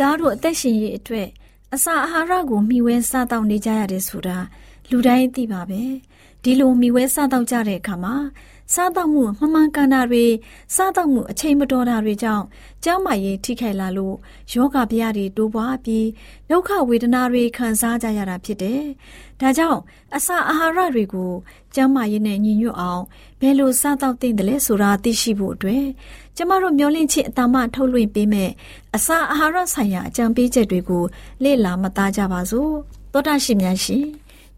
သားတို့အသက်ရှင်ရေးအတွက်အစာအာဟာရကိုမျှဝဲစားတောက်နေကြရတယ်ဆိုတာလူတိုင်းသိပါပဲ ဒီလိုမျှဝဲစားတောက်ကြတဲ့အခါမှာစားသောက်မှုမမှန်ကန်တာတွေစားသောက်မှုအချိန်မတော်တာတွေကြောင့်ကျန်းမာရေးထိခိုက်လာလို့ယောဂဗျာတွေတိုးပွားပြီးဒုက္ခဝေဒနာတွေခံစားကြရတာဖြစ်တယ်။ဒါကြောင့်အစာအာဟာရတွေကိုကျန်းမာရေးနဲ့ညီညွတ်အောင်ဘယ်လိုစားသောက်သင့်တယ်လဲဆိုတာသိရှိဖို့အတွက်ကျမတို့မျှဝင့်ခြင်းအတမထုတ်လွှင့်ပေးမယ်အစာအာဟာရဆိုင်ရာအကြံပေးချက်တွေကိုလေ့လာမှတ်သားကြပါစို့။သောတာရှင်များရှင်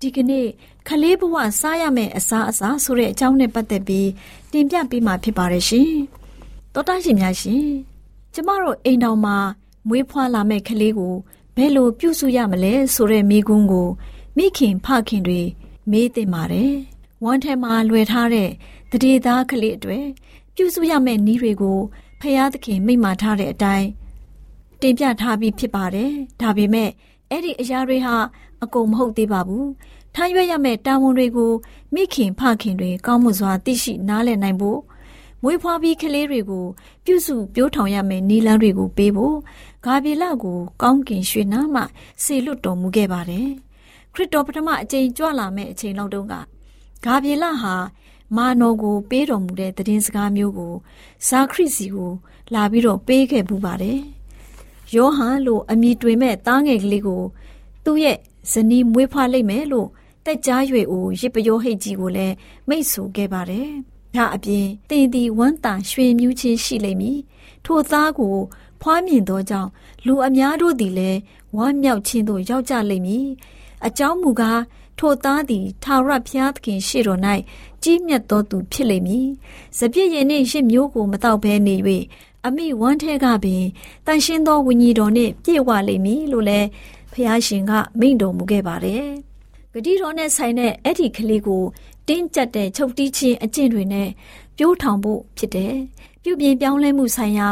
ဒီကနေ့ ခလေးဘဝစားရမယ့်အစားအစာဆိုတဲ့အကြောင်းနဲ့ပတ်သက်ပြီးတင်ပြပေးမှာဖြစ်ပါတယ်ရှင်။တောတာရှင်များရှင်ကျမတို့အိမ်တော်မှာမွေးဖွားလာမယ့်ကလေးကိုဘယ်လိုပြုစုရမလဲဆိုတဲ့မိကွန်းကိုမိခင်ဖခင်တွေမေးတင်ပါတယ်။ဝမ်းထဲမှာလွယ်ထားတဲ့တတိသားကလေးတွေပြုစုရမယ့်နည်းတွေကိုဖျားသခင်မိန့်မာထားတဲ့အတိုင်းတင်ပြထားပြီးဖြစ်ပါတယ်။ဒါပေမဲ့အဲ့ဒီအရာတွေဟာအကုန်မဟုတ်သေးပါဘူး။ ထားရွက်ရမယ့်တာဝန်တွေကိုမိခင်ဖခင်တွေကောင်းမှုစွာသိရှိနားလည်နိုင်ဖို့မွေးဖွားပြီးကလေးတွေကိုပြုစုပြောထောင်ရမယ့်နည်းလမ်းတွေကိုပေးဖို့ဂါဗျေလကိုကောင်းကင်ရွှေနားမှဆေလွတ်တော်မူခဲ့ပါတယ်။ခရစ်တော်ပထမအကြိမ်ကြွလာမယ့်အချိန်လောက်တုန်းကဂါဗျေလဟာမာနော်ကိုပေးတော်မူတဲ့သတင်းစကားမျိုးကိုဇာခရစ်စီကိုလာပြီးတော့ပေးခဲ့ပူပါတယ်။ယောဟန်လို့အမည်တွင်မဲ့သားငယ်ကလေးကိုသူ့ရဲ့ဇနီးမွေးဖွားလိမ့်မယ်လို့ တက်ကြားရွေအိုရစ်ပယောဟိတ်ကြီးကိုလည်းမိတ်ဆိုခဲ့ပါတယ်။ဒါအပြင်တင်ဒီဝမ်းတာရွှေမြူးချင်းရှိလိမ့်မည်။ထိုသားကိုဖွားမြင်သောကြောင့်လူအများတို့သည်လည်းဝမ်းမြောက်ခြင်းသို့ရောက်ကြလိမ့်မည်။အကြောင်းမူကားထိုသားသည်ထာဝရဘုရားသခင်ရှေ့တော်၌ကြီးမြတ်သောသူဖြစ်လိမ့်မည်။စပြည့်ရင်နှင့်ရစ်မျိုးကိုမတော့ဘဲနေ၍အမိဝမ်းထဲကပင်တန်ရှင်းသောဝိညာဉ်တော်နှင့်ပြည့်ဝလိမ့်မည်လို့လည်းဖះရှင်ကမိန့်တော်မူခဲ့ပါတယ်။ ဂတိတော်နဲ့ဆိုင်တဲ့အဲ့ဒီကလေးကိုတင်းကျပ်တဲ့ချုပ်တီးခြင်းအကျင့်တွေနဲ့ပြိုးထောင်ဖို့ဖြစ်တယ်။ပြုပြင်ပြောင်းလဲမှုဆိုင်ရာ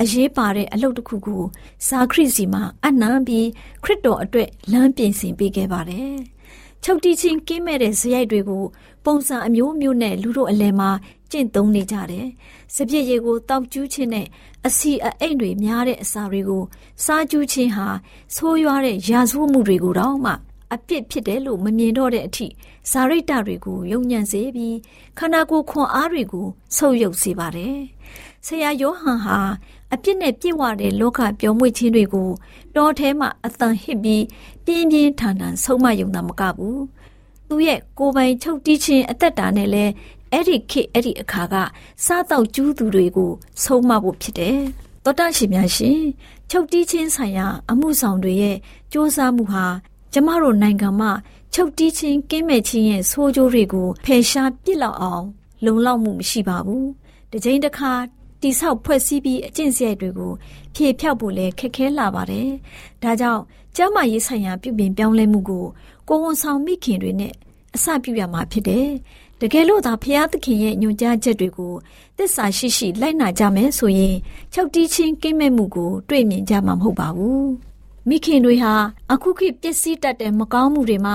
အရေးပါတဲ့အလုပ်တစ်ခုကိုဇာခရစ်စီမှာအနံပြီးခရစ်တော်အတွက်လမ်းပြင်ဆင်ပေးခဲ့ပါတယ်။ချုပ်တီးချင်းကင်းမဲ့တဲ့ဇယိုက်တွေကိုပုံစံအမျိုးမျိုးနဲ့လူတို့အလယ်မှာကျင့်သုံးနေကြတယ်။စပြည့်ရည်ကိုတောက်ကျူးခြင်းနဲ့အစီအအိမ်တွေများတဲ့အစာတွေကိုစားကျူးခြင်းဟာဆိုးရွားတဲ့ရာဇဝတ်မှုတွေကိုတော့မှ အပြစ်ဖြစ်တယ်လို့မမြင်တော့တဲ့အထိဇာရိတတွေကိုယုံညံ့စေပြီးခန္ဓာကိုယ်ခွန်အားတွေကိုဆုပ်ယုပ်စေပါတယ်။ဆရာယောဟန်ဟာအပြစ်နဲ့ပြည့်ဝတဲ့လောကပြောင်းမွေ့ခြင်းတွေကိုတောထဲမှာအသံဟစ်ပြီးပြင်းပြင်းထန်ထန်ဆုံးမယုံတာမကဘူး။သူရဲ့ကိုယ်ပိုင်ချုပ်တီးခြင်းအသက်တာနဲ့လည်းအဲ့ဒီခေအဲ့ဒီအခါကစားတော့ကျူးသူတွေကိုဆုံးမဖို့ဖြစ်တယ်။သောတာရှင်များရှင်ချုပ်တီးခြင်းဆိုင်ရာ အမှုဆောင်တွေရဲ့စ조사မှုဟာ ကျမတို့နိုင်ငံမှာချုပ်တီးခြင်းကင်းမဲ့ခြင်းရဲ့ဆိုးကျိုးတွေကိုဖယ်ရှားပစ်လောက်အောင် လုံလောက်မှုမရှိပါဘူး။တစ်ချိန်တစ်ခါတိဆောက်ဖွဲ့စည်းပြီးအကျင့်စရိုက်တွေကိုဖြေဖြောက်ဖို့လည်းခက်ခဲလာပါတယ်။ဒါကြောင့်ကျမရေးဆိုင်ရာပြုပြင်ပြောင်းလဲမှုကိုကိုဝန်ဆောင်မိခင်တွေနဲ့အစပြုရမှာဖြစ်တယ်။တကယ်လို့သာဖျားသခင်ရဲ့ညွှန်ကြားချက်တွေကိုသစ္စာရှိရှိလိုက်နာကြမယ်ဆိုရင်ချုပ်တီးချင်းကင်းမဲ့မှုကို တွေ့မြင်ကြမှာမဟုတ်ပါဘူး။ မိခင်တွေဟာအခုခေတ်ပျက်စီးတတ်တဲ့မကောင်းမှုတွေမှ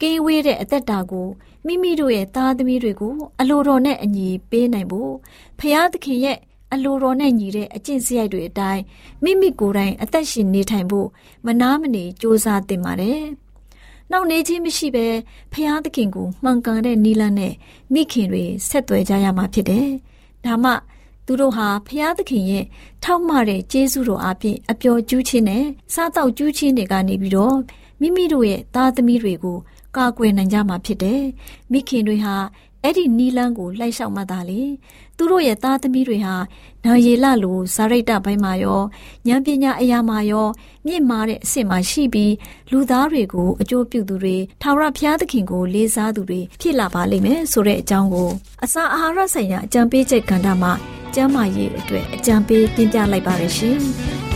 ကင်းဝေးတဲ့အသက်တာကိုမိမိတို့ရဲ့သားသမီးတွေကိုအလိုတော်နဲ့အညီပေးနိုင်ဖို့ဖျားသခင်ရဲ့အလိုတော်နဲ့ညီတဲ့အကျင့်စရိုက်တွေအတိုင်းမိမိကိုယ်တိုင်အသက်ရှင်နေထိုင်ဖို့မနာမနေစ조사တင်ပါတယ်။နောက်နေခြင်းမရှိဘဲဖျားသခင်ကိုမှန်ကန်တဲ့နီလန်းနဲ့မိခင်တွေဆက်သွယ်ကြရမှာဖြစ်တယ်။ဒါမှ သူတို့ဟာဖျားသခင်ရဲ့ထောက်မတဲ့ကျေးဇူးတော်အပြင်အပျော်ကျူးခြင်းနဲ့စားတော့ကျူးခြင်းတွေကနေပြီးတော့မိမိတို့ရဲ့သားသမီးတွေကိုကာကွယ်နိုင်ကြမှာဖြစ်တယ်။မိခင်တွေဟာ အဲ့ဒီနီလန်းကိုလိုက်လျှောက်မှသာလေသူတို့ရဲ့သားသမီးတွေဟာနာရီလလိုဇာရိတဘိုင်းမှာရောဉာဏ်ပညာအရာမှာရော မြင့်မားတဲ့အဆင့်မှာရှိပြီးလူသားတွေကိုအကျိုးပြုသူတွေထာဝရဘုရားသခင်ကိုလေးစားသူတွေဖြစ်လာပါလိမ့်မယ်ဆိုတဲ့အကြောင်းကိုအစာအာဟာရဆိုင်ရာအကြံပေးချက်ကဏ္ဍမှာကျမ်းမာရေးအတွက်အကြံပေးတင်ပြလိုက်ပါရရှင်။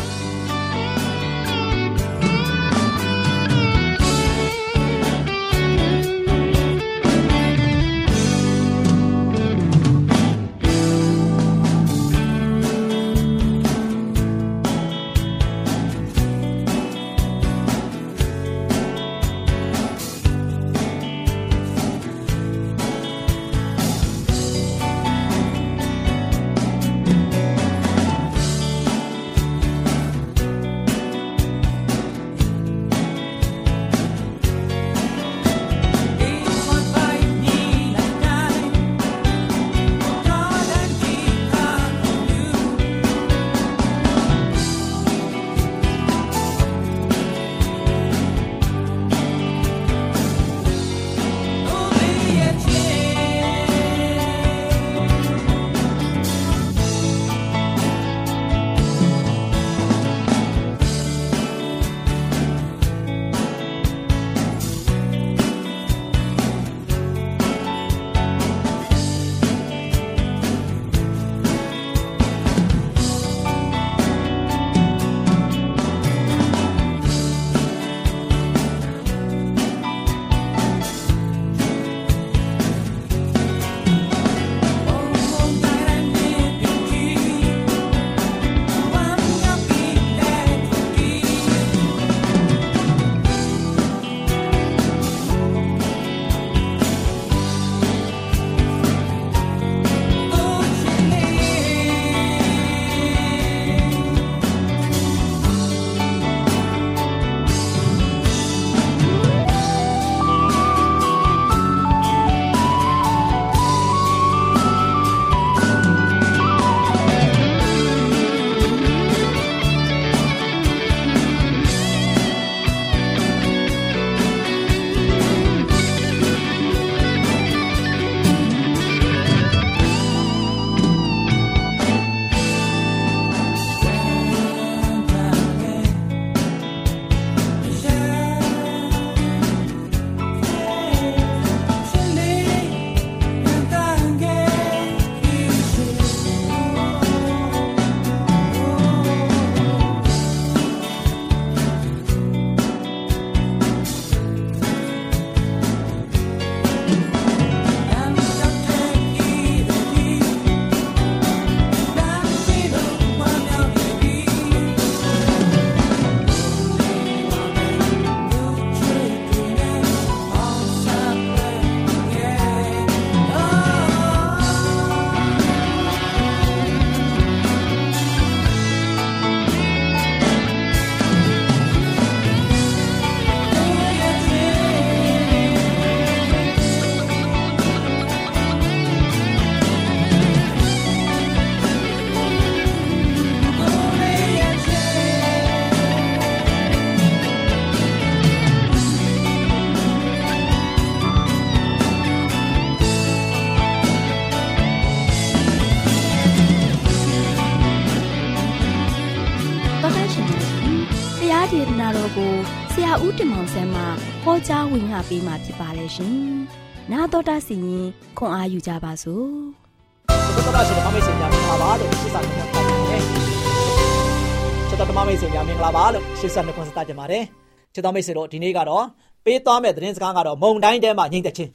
ကြားဝင်ငါပေးมาဖြစ်ပါတယ်ရှင်။နာတော်တာစီရင်ခွန်အားယူကြပါစို့။ဘုရားရှင်ဓမ္မမိတ်ဆွေများမင်္ဂလာပါလို့ရှင်းစာတင်ပြပါတယ်။ချက်တော်ဓမ္မမိတ်ဆွေများမင်္ဂလာပါလို့ရှင်းစာတင်ပြကြပါတယ်။ချက်တော်မိတ်ဆွေတို့ဒီနေ့ကတော့ပေးသွားမဲ့သတင်းစကားကတော့မုံတိုင်းထဲမှာငြိမ့်သက်ခြင်း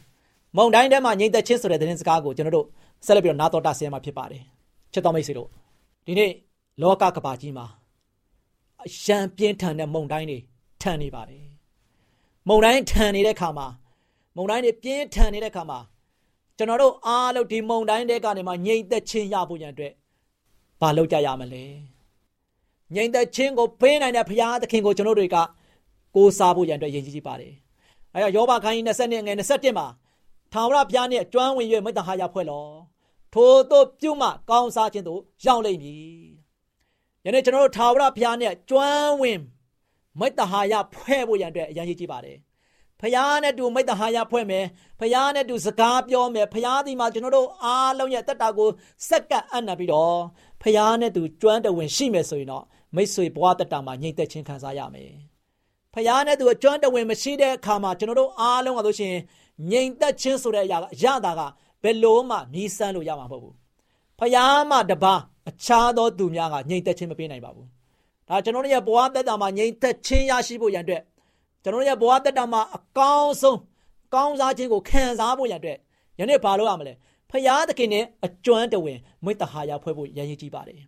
မုံတိုင်းထဲမှာငြိမ့်သက်ခြင်းဆိုတဲ့သတင်းစကားကိုကျွန်တော်တို့ဆက်လက်ပြီးတော့နာတော်တာဆင်းမှာဖြစ်ပါတယ်။ချက်တော်မိတ်ဆွေတို့ဒီနေ့လောကကဘာကြီးမှာအရန်ပြင်းထန်တဲ့မုံတိုင်းတွေထန်နေပါတယ်။ မုံတိုင်းထန်နေတဲ့ခါမှာမုံတိုင်းတွေပြင်းထန်နေတဲ့ခါမှာကျွန်တော်တို့အားလုံးဒီမုံတိုင်းတွေကနေမှငြိမ့်သက်ခြင်းရဖို့ရန်အတွက်ဘာလုပ်ကြရမလဲ။ငြိမ့်သက်ခြင်းကိုပေးနိုင်တဲ့ဘုရားသခင်ကိုကျွန်တော်တွေကကိုးစားဖို့ရန်အတွက်ရည်ကြီးပါတယ်။အဲဒါယောဘခိုင်း20နှစ်ငယ်21မှာထာဝရဘုရားနှင့်ကျွမ်းဝင်၍မေတ္တာဟာရဖွဲ့လော။ထိုတို့ပြုမှကောင်းစားခြင်းသို့ရောက်လိမ့်မည်။ယနေ့ကျွန်တော်တို့ထာဝရဘုရားနဲ့ကျွမ်းဝင် မေတ္တာဟာရဖွဲ့ဖို့ရန်အတွက်အရန်ကြီးပါတယ်။ဖယားနဲ့တူမိတ္တဟာယဖွဲ့မယ်ဖယားနဲ့တူစကားပြောမယ်ဖယားဒီမှာကျွန်တော်တို့အားလုံးရဲ့တက်တာကိုစက္ကပ်အံ့နာပြီးတော့ဖယားနဲ့တူကျွမ်းတဝင်ရှိမယ်ဆိုရင်တော့မိတ်ဆွေဘဝတက်တာမှာညှိသက်ချင်းခံစားရမယ်ဖယားနဲ့သူအကျွမ်းတဝင်မရှိတဲ့အခါမှာကျွန်တော်တို့အားလုံးကဆိုရှင်ငြိမ်သက်ခြင်းဆိုတဲ့အရာကအရာတာကဘယ်လို့မှမြည်ဆန်းလို့ရမှာမဟုတ်ဘူးဖယားမှတပါအခြားသောသူများကငြိမ်သက်ခြင်းမပေးနိုင်ပါဘူး ဒါကျွန်တော်တို့ရဲ့ဘဝတက်တာမှာငြိမ်သက်ခြင်းရရှိဖို့ရန်အတွက်ကျွန်တော်တို့ရဲ့ဘဝတက်တာမှာအကောင်းဆုံးကောင်းစားခြင်းကိုခံစားဖို့ရန်အတွက်ယနေ့ဘာလုပ်ရမလဲဖယားသခင်နဲ့အကျွမ်းတဝင်မိတ္တဟာယဖွဲ့ဖို့ရည်ရည်ကြီးပါတယ်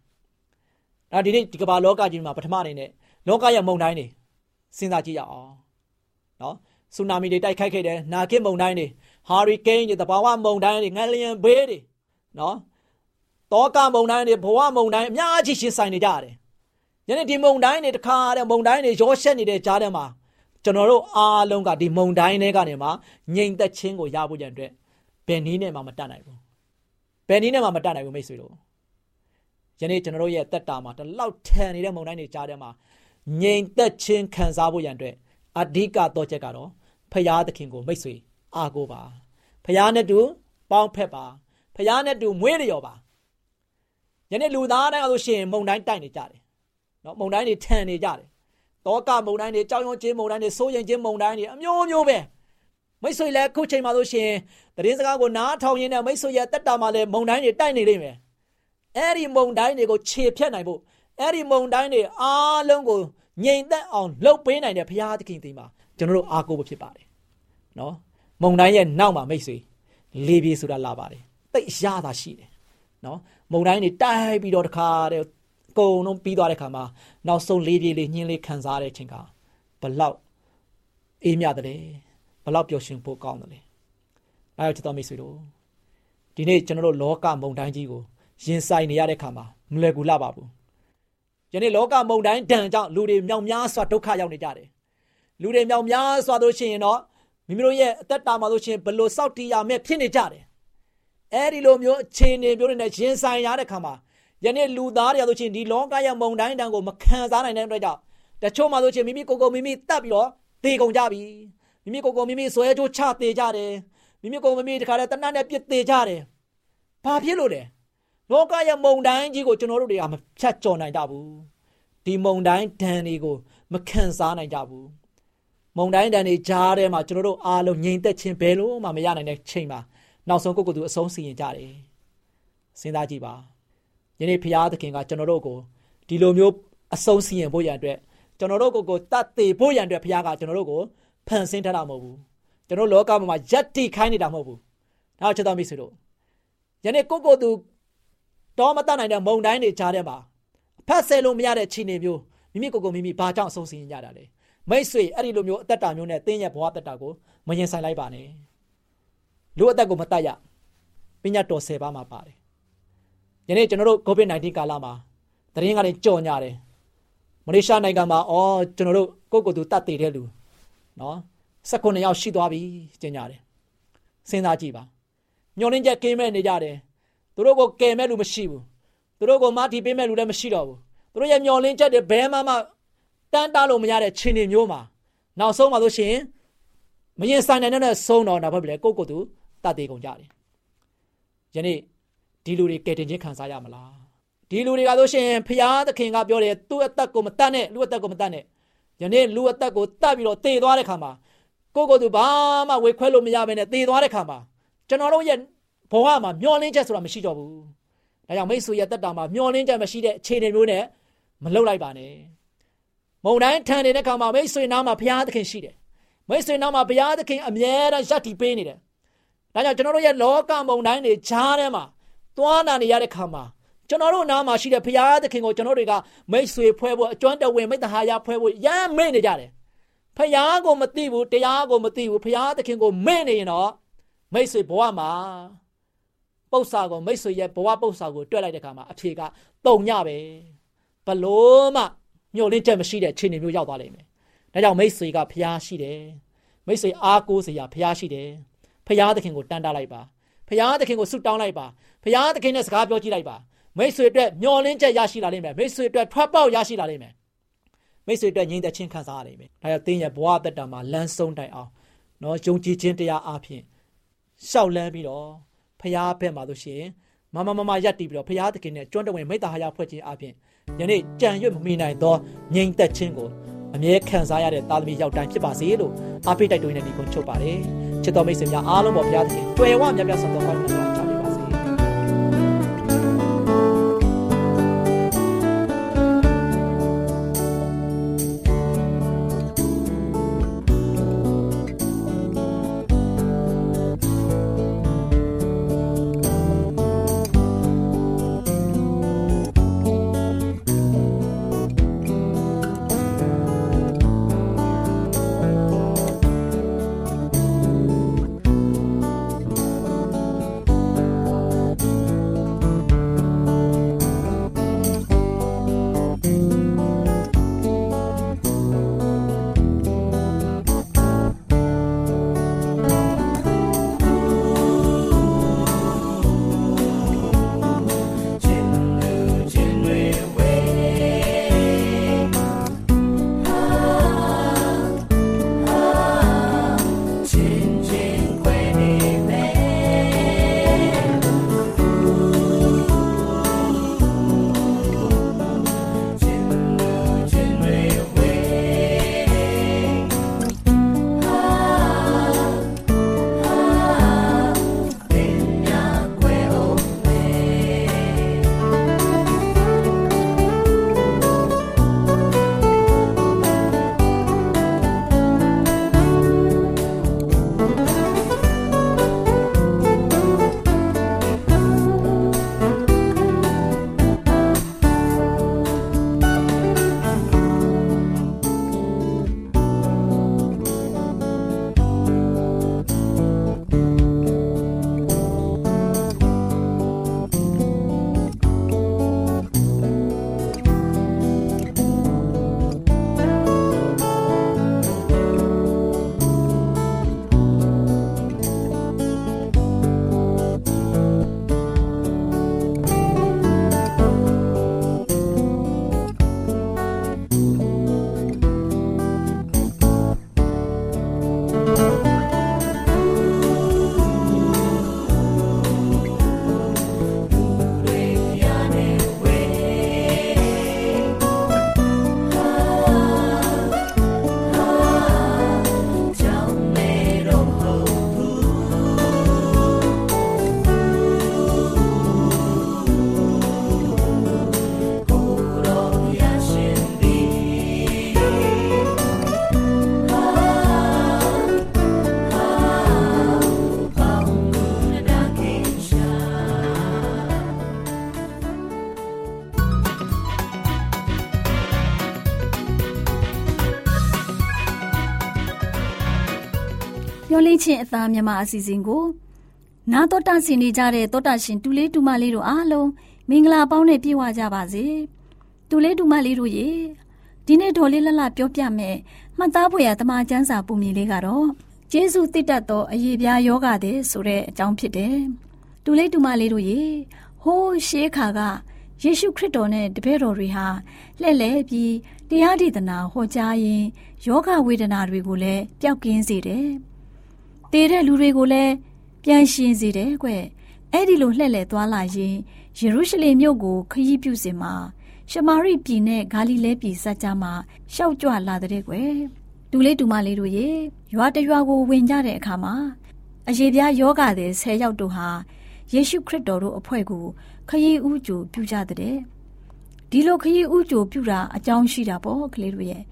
ဒါဒီနေ့ဒီကမ္ဘာလောကကြီးမှာပထမအနေနဲ့လောကရဲ့မုန်တိုင်းတွေစဉ်းစားကြည့်ရအောင်နော်ဆူနာမီတွေတိုက်ခိုက်ခဲ့တယ်နာဂစ်မုန်တိုင်းတွေဟာရီကိန်းတွေတဘာဝမုန်တိုင်းတွေငလျင်ဘေးတွေနော်တောကမုန်တိုင်းတွေဘဝမုန်တိုင်းအများကြီးရှင်းဆိုင်နေကြတယ် ယနေ့ဒီမုန်တိုင်းတွေတခါတဲ့မုန်တိုင်းတွေရောရှက်နေတဲ့ကြားထဲမှာကျွန်တော်တို့အားလုံးကဒီမုန်တိုင်းတွေကနေမှငြိမ်သက်ခြင်းကိုရဖို့ကြံအတွက်ဘယ်နည်းနဲ့မှမတတ်နိုင်ဘူးဘယ်နည်းနဲ့မှမတတ်နိုင်ဘူးမိတ်ဆွေတို့ယနေ့ကျွန်တော်တို့ရဲ့တက်တာမှာတလောက်ထန်နေတဲ့မုန်တိုင်းတွေကြားထဲမှာငြိမ်သက်ခြင်းခံစားဖို့ရန်အတွက်အဓိကတော့ချက်ကတော့ဖရာသခင်ကိုမိတ်ဆွေအားကိုးပါဖရာနဲ့တူပေါင်းဖက်ပါဖရာနဲ့တူမွေးလျော်ပါယနေ့လူသားတိုင်းအလို့ရှိရင်မုံတိုင်းတိုက်နေကြတယ် နော်မုံတိုင်းတွေထန်နေကြတယ်တောကမုံတိုင်းတွေကြောင်ရုံချင်းမုံတိုင်းတွေစိုးရင်ချင်းမုံတိုင်းတွေအမျိုးမျိုးပဲမိတ်ဆွေလည်းခုချိန်မှာလို့ရှိရင်တရင်စကားကိုနားထောင်ရင်းနဲ့မိတ်ဆွေရဲ့တက်တာမှာလည်းမုံတိုင်းတွေတိုက်နေလိမ့်မယ်အဲ့ဒီမုံတိုင်းတွေကိုခြေဖြတ်နိုင်ဖို့အဲ့ဒီမုံတိုင်းတွေအားလုံးကိုငြိမ်သက်အောင်လှုပ်ပေးနိုင်တဲ့ဘုရားသခင်ဒီမှာကျွန်တော်တို့အားကိုးဖို့ဖြစ်ပါတယ်နော်မုံတိုင်းရဲ့နောက်မှာမိတ်ဆွေလေပြေဆိုတာလာပါတယ်တိတ်ရတာရှိတယ်နော်မုံတိုင်းတွေတိုက်ပြီးတော့တခါတဲ့ ကုံလုံးပြီးသွားတဲ့ခါမှာနောက်ဆုံးလေးပြေးလေးညှင်းလေးခံစားတဲ့အချိန်ကဘလောက်အေးမြတယ်ဘလောက်ပျော်ရွှင်ဖို့ကောင်းတယ်အဲတော့ချစ်တော်မိတ်ဆွေတို့ဒီနေ့ကျွန်တော်တို့လောကမုံတိုင်းကြီးကိုရင်ဆိုင်နေရတဲ့ခါမှာမလွယ်ကူလာပါဘူးယနေ့လောကမုန်တိုင်းဒဏ်ကြောင့်လူတွေမြောင်များစွာဒုက္ခရောက်နေကြတယ်လူတွေမြောင်များစွာတို့ရှိရင်တော့မိမိတို့ရဲ့အသက်တာမှာလို့ရှိရင်ဘလို့စောက်တီးရမဲ့ဖြစ်နေကြတယ်အဲဒီလိုမျိုးအခြေအနေမျိုးတွေနဲ့ရင်ဆိုင်ရတဲ့ခါမှာ ယနေ့လူသားတွေဆိုချင်းဒီလောကရဲ့မုန်တိုင်းတန်ကိုမခံစားနိုင်တဲ့အတွက်ကြောင့်တချို့မှဆိုချင်းမိမိကိုယ်ကိုမိမိတတ်ပြီးတော့သေကုန်ကြပြီမိမိကိုယ်ကိုမိမိဆွဲကြိုးချသေကြတယ်မိမိကိုယ်မိမိတခါတည်းတဏှာနဲ့ပြစ်သေကြတယ်ဘာဖြစ်လို့လဲလောကရဲ့မုံတိုင်းကြီးကိုကျွန်တော်တို့တွေကမဖြတ်ကျော်နိုင်ကြဘူးဒီမုံတိုင်းဒဏ်တွေကိုမခံစားနိုင်ကြဘူးမုံတိုင်းဒဏ်တွေကြားထဲမှာကျွန်တော်တို့အားလုံးငြိမ်သက်ခြင်းဘယ်လို့မှမရနိုင်တဲ့ချိန်မှာနောက်ဆုံးကိုယ့်ကိုယ်သူအဆုံးစီရင်ကြတယ်စဉ်းစားကြည့်ပါ ယနေ့ဖရာသခင်ကကျွန်တော်တို့ကိုဒီလိုမျိုးအဆုံးစီရင်ဖို့ရန်အတွက်ကျွန်တော်တို့ကိုကိုတတ်သေးဖို့ရန်အတွက်ဖရာကကျွန်တော်တို့ကိုဖန်ဆင်းထားတာမဟုတ်ဘူးကျွန်တော်လောကမှာယက်တိခိုင်းနေတာမဟုတ်ဘူးဒါချက်တော်မိတ်ဆွေတို့ယနေ့ကိုကိုသူတော့မတတ်နိုင်တဲ့မုံတိုင်းတွေကြားထဲမှာဖတ်ဆဲလို့မရတဲ့ခြေနေမျိုးမိမိကိုယ်ကိုမိမိဘာကြောင့်အဆုံးစီရင်ကြတာလဲမိတ်ဆွေအဲ့ဒီလိုမျိုးအသက်တာမျိုးနဲ့တင်းရဲ့ဘဝတက်တာကိုမရင်ဆိုင်လိုက်ပါနဲ့လူအသက်ကိုမတတ်ရပညာတော်10ပါးမှာပါတယ် ယနေ့ကျွန်တော်တို့ COVID-19 ကာလမှာတရင်ကလည်းကြော်ညာတယ်မလေးရှားနိုင်ငံမှာအော်ကျွန်တော်တို့ကိုယ့်ကိုယ်သူတတ်တည်တဲ့လူနော်19ယောက်ရှိသွားပြီကျင်ညာတယ်စဉ်းစားကြည့်ပါညှော်နှင်းချက်ကင်းမဲ့နေကြတယ်သူတို့ကိုကယ်မဲ့လူမရှိဘူးသူတို့ကိုမထီပေးမဲ့လူလည်းမရှိတော့ဘူးသူတို့ရဲ့မျောလင်းချက်တွေဘဲမှမတန်းတားလို့မရတဲ့ခြေနေမျိုးမှာနောက်ဆုံးမှာလို့ရှိရင်မရင်ဆိုင်နိုင်တဲ့ဆုံးတော့နောက်ဘက်ပြလဲကိုကိုသူတတ်သေးကုန်ကြတယ်ယနေ့ ဒီလူတွေကယ်တင်ခြင်းခံစားရမလားဒီလူတွေကဆိုရှင်ဖျားသခင်ကပြောတယ်သူ့အသက်ကိုမတတ်နဲ့လူအသက်ကိုမတတ်နဲ့ယနေ့လူအသက်ကိုတတ်ပြီးတော့တည်သွားတဲ့ခါမှာကိုကိုသူဘာမှဝေခွဲလို့မရဘဲနဲ့တည်သွားတဲ့ခါမှာကျွန်တော်တို့ရဲ့ဘဝမှာမျောလင်းချက်ဆိုတာမရှိတော့ဘူး။ဒါကြောင့်မိတ်ဆွေရဲ့တက်တာမှာမျောလင်းချက်မရှိတဲ့အခြေအနေမျိုးနဲ့မလှုပ်လိုက်ပါနဲ့။မုံတိုင်းထန်နေတဲ့ခါမှာမိတ်ဆွေနားမှာဘုရားသခင်ရှိတယ်။မိတ်ဆွေနားမှာဘုရားသခင်အမြဲတမ်းရပ်တည်ပေးနေတယ်။ဒါကြောင့်ကျွန်တော်တို့ရဲ့လောကမုံတိုင်းတွေဈားထဲမှာ သွားနာနေရတဲ့ခါမှာကျွန်တော်တို့နားမှာရှိတဲ့ဘုရားသခင်ကိုကျွန်တော်တွေကမိတ်ဆွေဖွဲ့ဖို့အကျွမ်းတဝင်မိတ္တဟာယဖွဲ့ဖို့ရမ်းမေ့နေကြတယ်။ဖျားကိုမသိဘူးတရားကိုမသိဘူးဖျားသခင်ကိုမေ့နေရင်တော့မိတ်ဆွေဘဝမှာပု္ပ္ပာကိုမိတ်ဆွေရဲ့ဘဝပု္ပ္ပာကိုတွက်လိုက်တဲ့အခါမှာအဖြေကတုံညပဲဘလို့မှညှို့လင်းချက်မရှိတဲ့ခြေနေမျိုးရောက်သွားလိမ့်မယ်ဒါကြောင့်မိတ်ဆွေကဖျားရှိတယ်မိတ်ဆွေအားကိုးစရာဖျားရှိတယ်ဖျားသခင်ကိုတန်တားလိုက်ပါ ဖျားသခင်ကိုဆုတောင်းလိုက်ပါဖျားသခင်နဲ့စကားပြောကြည့်လိုက်ပါမိတ်ဆွေအတွက်မျောလင်းချက်ရရှိလာလိမ့်မယ်မိတ်ဆွေအတွက်ထွက်ပေါက်ရရှိလာလိမ့်မယ်မိတ်ဆွေအတွက်ငြိမ်သက်ခြင်းခံစားရလိမ့်မယ်ဒါကြောင့်တင်းရဲ့ဘဝတက်တာမှာလမ်းဆုံးတိုင်အောင်နော်ယုံကြည်ခြင်းတရားအပြင်ရှောက်လန်းပြီးတော့ဖျားဘက်မှာလို့ရှိရင်မမမမရက်တီးပြီးတော့ဖျားသခင်နဲ့ကျွမ်းတဝင်မိတ္တဟာယဖွဲ့ခြင်းအပြင်ယနေ့ကြံရွတ်မမိနိုင်သောငြိမ်သက်ခြင်းကိုအမြဲခံစားရတဲ့သားသမီးရောက်တိုင်းဖြစ်ပါစေလို့အားပေးတိုက်တွန်းနေဒီကိုချုပ်ပါတယ် ချစ်တော်မိတ်ဆွေများအားလုံးပေါ်ဘုရားသခင်တွေ့ဝမြတ်မြတ်ဆန်တော်ကော ချင်းအသားမြမအစီအစဉ်ကိုနာတော်တာဆင်နေကြတဲ့တောတာရှင်တူလေးတူမလေးတို့အားလုံးမင်္ဂလာပေါင်းနဲ့ပြည့်ဝကြပါစေတူလေးတူမလေးတို့ရေဒီနေ့ဒေါ်လေးလလပြောပြမယ်မှတ်သားဖွယ်ရတမချန်းစာပုံမြင်လေးကတော့ဂျေစုတိတ်တတ်သောအယေပြားယောဂတဲ့ဆိုတဲ့အကြောင်းဖြစ်တယ်တူလေးတူမလေးတို့ရေဟိုးရှေးခါကယေရှုခရစ်တော်နဲ့တပည့်တော်တွေဟာလှည့်လည်ပြီးတရားဒေသနာဟောကြားရင်းယောဂဝေဒနာတွေကိုလည်းပျောက်ကင်းစေတယ်။ တည်တဲ့လူတွေကိုလည်းပြန်ရှင်စေတယ်ကွ။အဲ့ဒီလိုလှည့်လည်သွားလာရင်ယေရုရှလင်မြို့ကိုခရီးပြုစဉ်မှာရှမာရိပြည်နဲ့ဂါလိလဲပြည်စัจ जा မှာရှောက်ကြွလာတဲ့ကွယ်တူလေးတူမလေးတို့ရေရွာတရွာကိုဝင်ကြတဲ့အခါမှာအယေပြားယောဂတဲ့၁၀ယောက်တို့ဟာယေရှုခရစ်တော်တို့အဖွဲ့ကိုခရီးဥကြိုပြုကြတဲ့ဒီလိုခရီးဥကြိုပြုတာအကြောင်းရှိတာပေါ့ကလေးတို့ရဲ့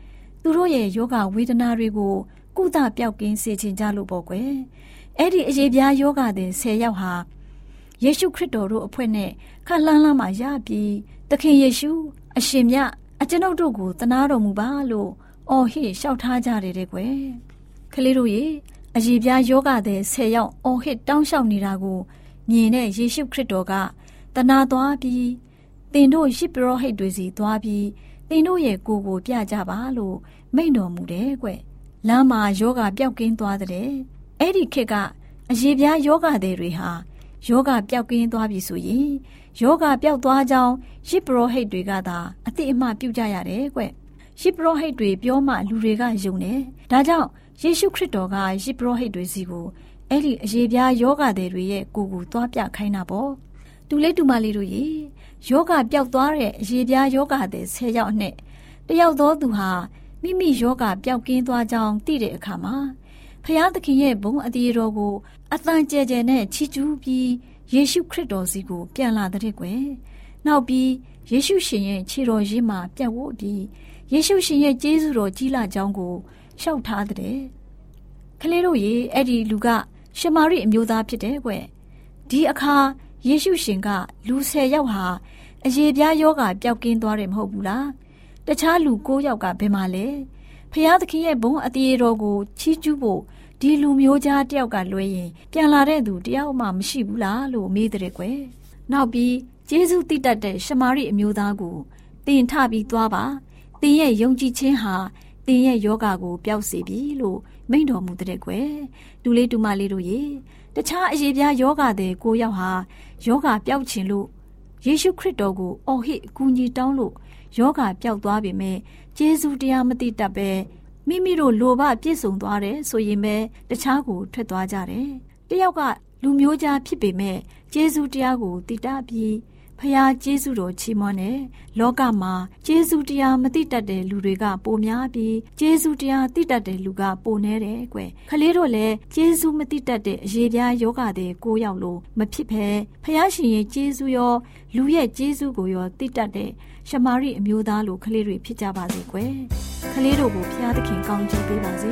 သူတို့ရဲ့ယောဂဝေဒနာတွေကို ကုသပျောက်ကင်းစေခြင်းကြလို့ပေါ့ကွယ်အဲ့ဒီအယေပြားယောဂတဲ့၁၀ယောက်ဟာယေရှုခရစ်တော်တို့အဖွဲ့နဲ့ခလန်းလန်းမှာရပြီးသခင်ယေရှုအရှင်မြတ်အကျွန်ုပ်တို့ကိုသနာတော်မူပါလို့အော်ဟစ်လျှောက်ထားကြတယ်တဲ့ကွယ်ကလေးတို့ရေအယေပြားယောဂတဲ့၁၀ယောက်အော်ဟစ်တောင်းလျှောက်နေတာကိုမြင်တဲ့ယေရှုခရစ်တော်ကတနာသွားပြီးသင်တို့ရှစ်ပရောဟိတ်တွေစီသွားပြီးသင်တို့ရဲ့ကိုယ်ကိုပြကြပါလို့မိန့်တော်မူတယ်ကွ လမ်းမှာယောဂပျောက်ကင်းသွားတဲ့အဲ့ဒီခေတ်ကအယေပြားယောဂတဲ့တွေဟာယောဂပျောက်ကင်းသွားပြီဆိုရင်ယောဂပျောက်သွားကြောင်းရှစ်ပရောဟိတ်တွေကသာအတိအမှပြုကြရတယ်ကွရှစ်ပရောဟိတ်တွေပြောမှလူတွေကယုံတယ်ဒါကြောင့်ယေရှုခရစ်တော်ကရှစ်ပရောဟိတ်တွေစီကိုအဲ့ဒီအရေးပြားယောဂတဲ့တွေရဲ့ကိုယ်ကိုသွားပြခိုင်းတာပေါ့တူလေးတူမလေးတို့ရေယောဂပျောက်သွားတဲ့အရေးပြားယောဂတဲ့၁၀ယောက်နဲ့တယောက်သောသူဟာ မိမိယောဂပျောက်ကင်းသွားကြောင်းသိတဲ့အခါမှာဖျားသခင်ရဲ့ဘုံအတီတော်ကိုအသံကျဲကျဲနဲ့ချီးကျူးပြီးယေရှုခရစ်တော်စီကိုပြန်လာတဲ့ကွယ်နောက်ပြီးယေရှုရှင်ရဲ့ခြေတော်ရင်းမှာပြတ်ဝတ်ပြီးယေရှုရှင်ရဲ့ကျေးဇူးတော်ကြီးလာကြောင်းကိုရှောက်ထားတဲ့ကလေးတို့ရေအဲ့ဒီလူကရှမာရိအမျိုးသားဖြစ်တယ်ကွဒီအခါယေရှုရှင်ကလူ၁၀ယောက်ဟာအယေပြားယောဂပျောက်ကင်းသွားတယ်မဟုတ်ဘူးလား တခြားလူ၉ယောက်ကဘယ်မှာလဲဖျားသခင်ရဲ့ဘုံအတီတော်ကိုချီးကျူးဖို့ဒီလူမျိုးသားတယောက်ကလွှဲရင်ပြန်လာတဲ့သူတယောက်မှမရှိဘူးလားလို့မေးတဲ့ကွယ်နောက်ပြီးဂျေဇုတိတတ်တဲ့ရှမာရိအမျိုးသားကိုတင်ထပြီးသွားပါတင်ရဲ့ယုံကြည်ခြင်းဟာတင်ရဲ့ယောဂါကိုပျောက်စေပြီလို့မိန့်တော်မူတဲ့ကွယ်ဒူလေးဒူမလေးတို့ရေတခြားအရေးပြားယောဂတဲ့ကိုယောက်ဟာယောဂပျောက်ခြင်းလို့ ယေရှုခရစ်တော်ကိုအော်ဟစ်အကူအညီတောင်းလို့ယောဂပျောက်သွားပြီမဲ့ဂျေဇုတရားမသိတတ်ပဲမိမိတို့လိုဘပြည့်စုံသွားတယ်ဆိုရင်ပဲတခြားကိုထွက်သွားကြတယ်တယောက်ကလူမျိုးကြားဖြစ်ပေမဲ့ဂျေဇုတရားကိုတည်တတ်ပြီး ဖះကျေးဇူးတော်ချီးမွမ်းတဲ့လောကမှာကျေးဇူးတရားမသိတတ်တဲ့လူတွေကပိုများပြီးကျေးဇူးတရားသိတတ်တဲ့လူကပိုနေတယ်ကွယ်ခလေးတို့လည်းကျေးဇူးမသိတတ်တဲ့အရေးပြားယောဂတဲ့ကိုရောက်လို့မဖြစ်ဖဲဖះရှင်ရဲ့ကျေးဇူးရောလူရဲ့ကျေးဇူးကိုရောသိတတ်တဲ့ရှမာရိအမျိုးသားလိုခလေးတွေဖြစ်ကြပါစေကွယ်ခလေးတို့ကိုဖះသခင်ကောင်းချီးပေးပါစေ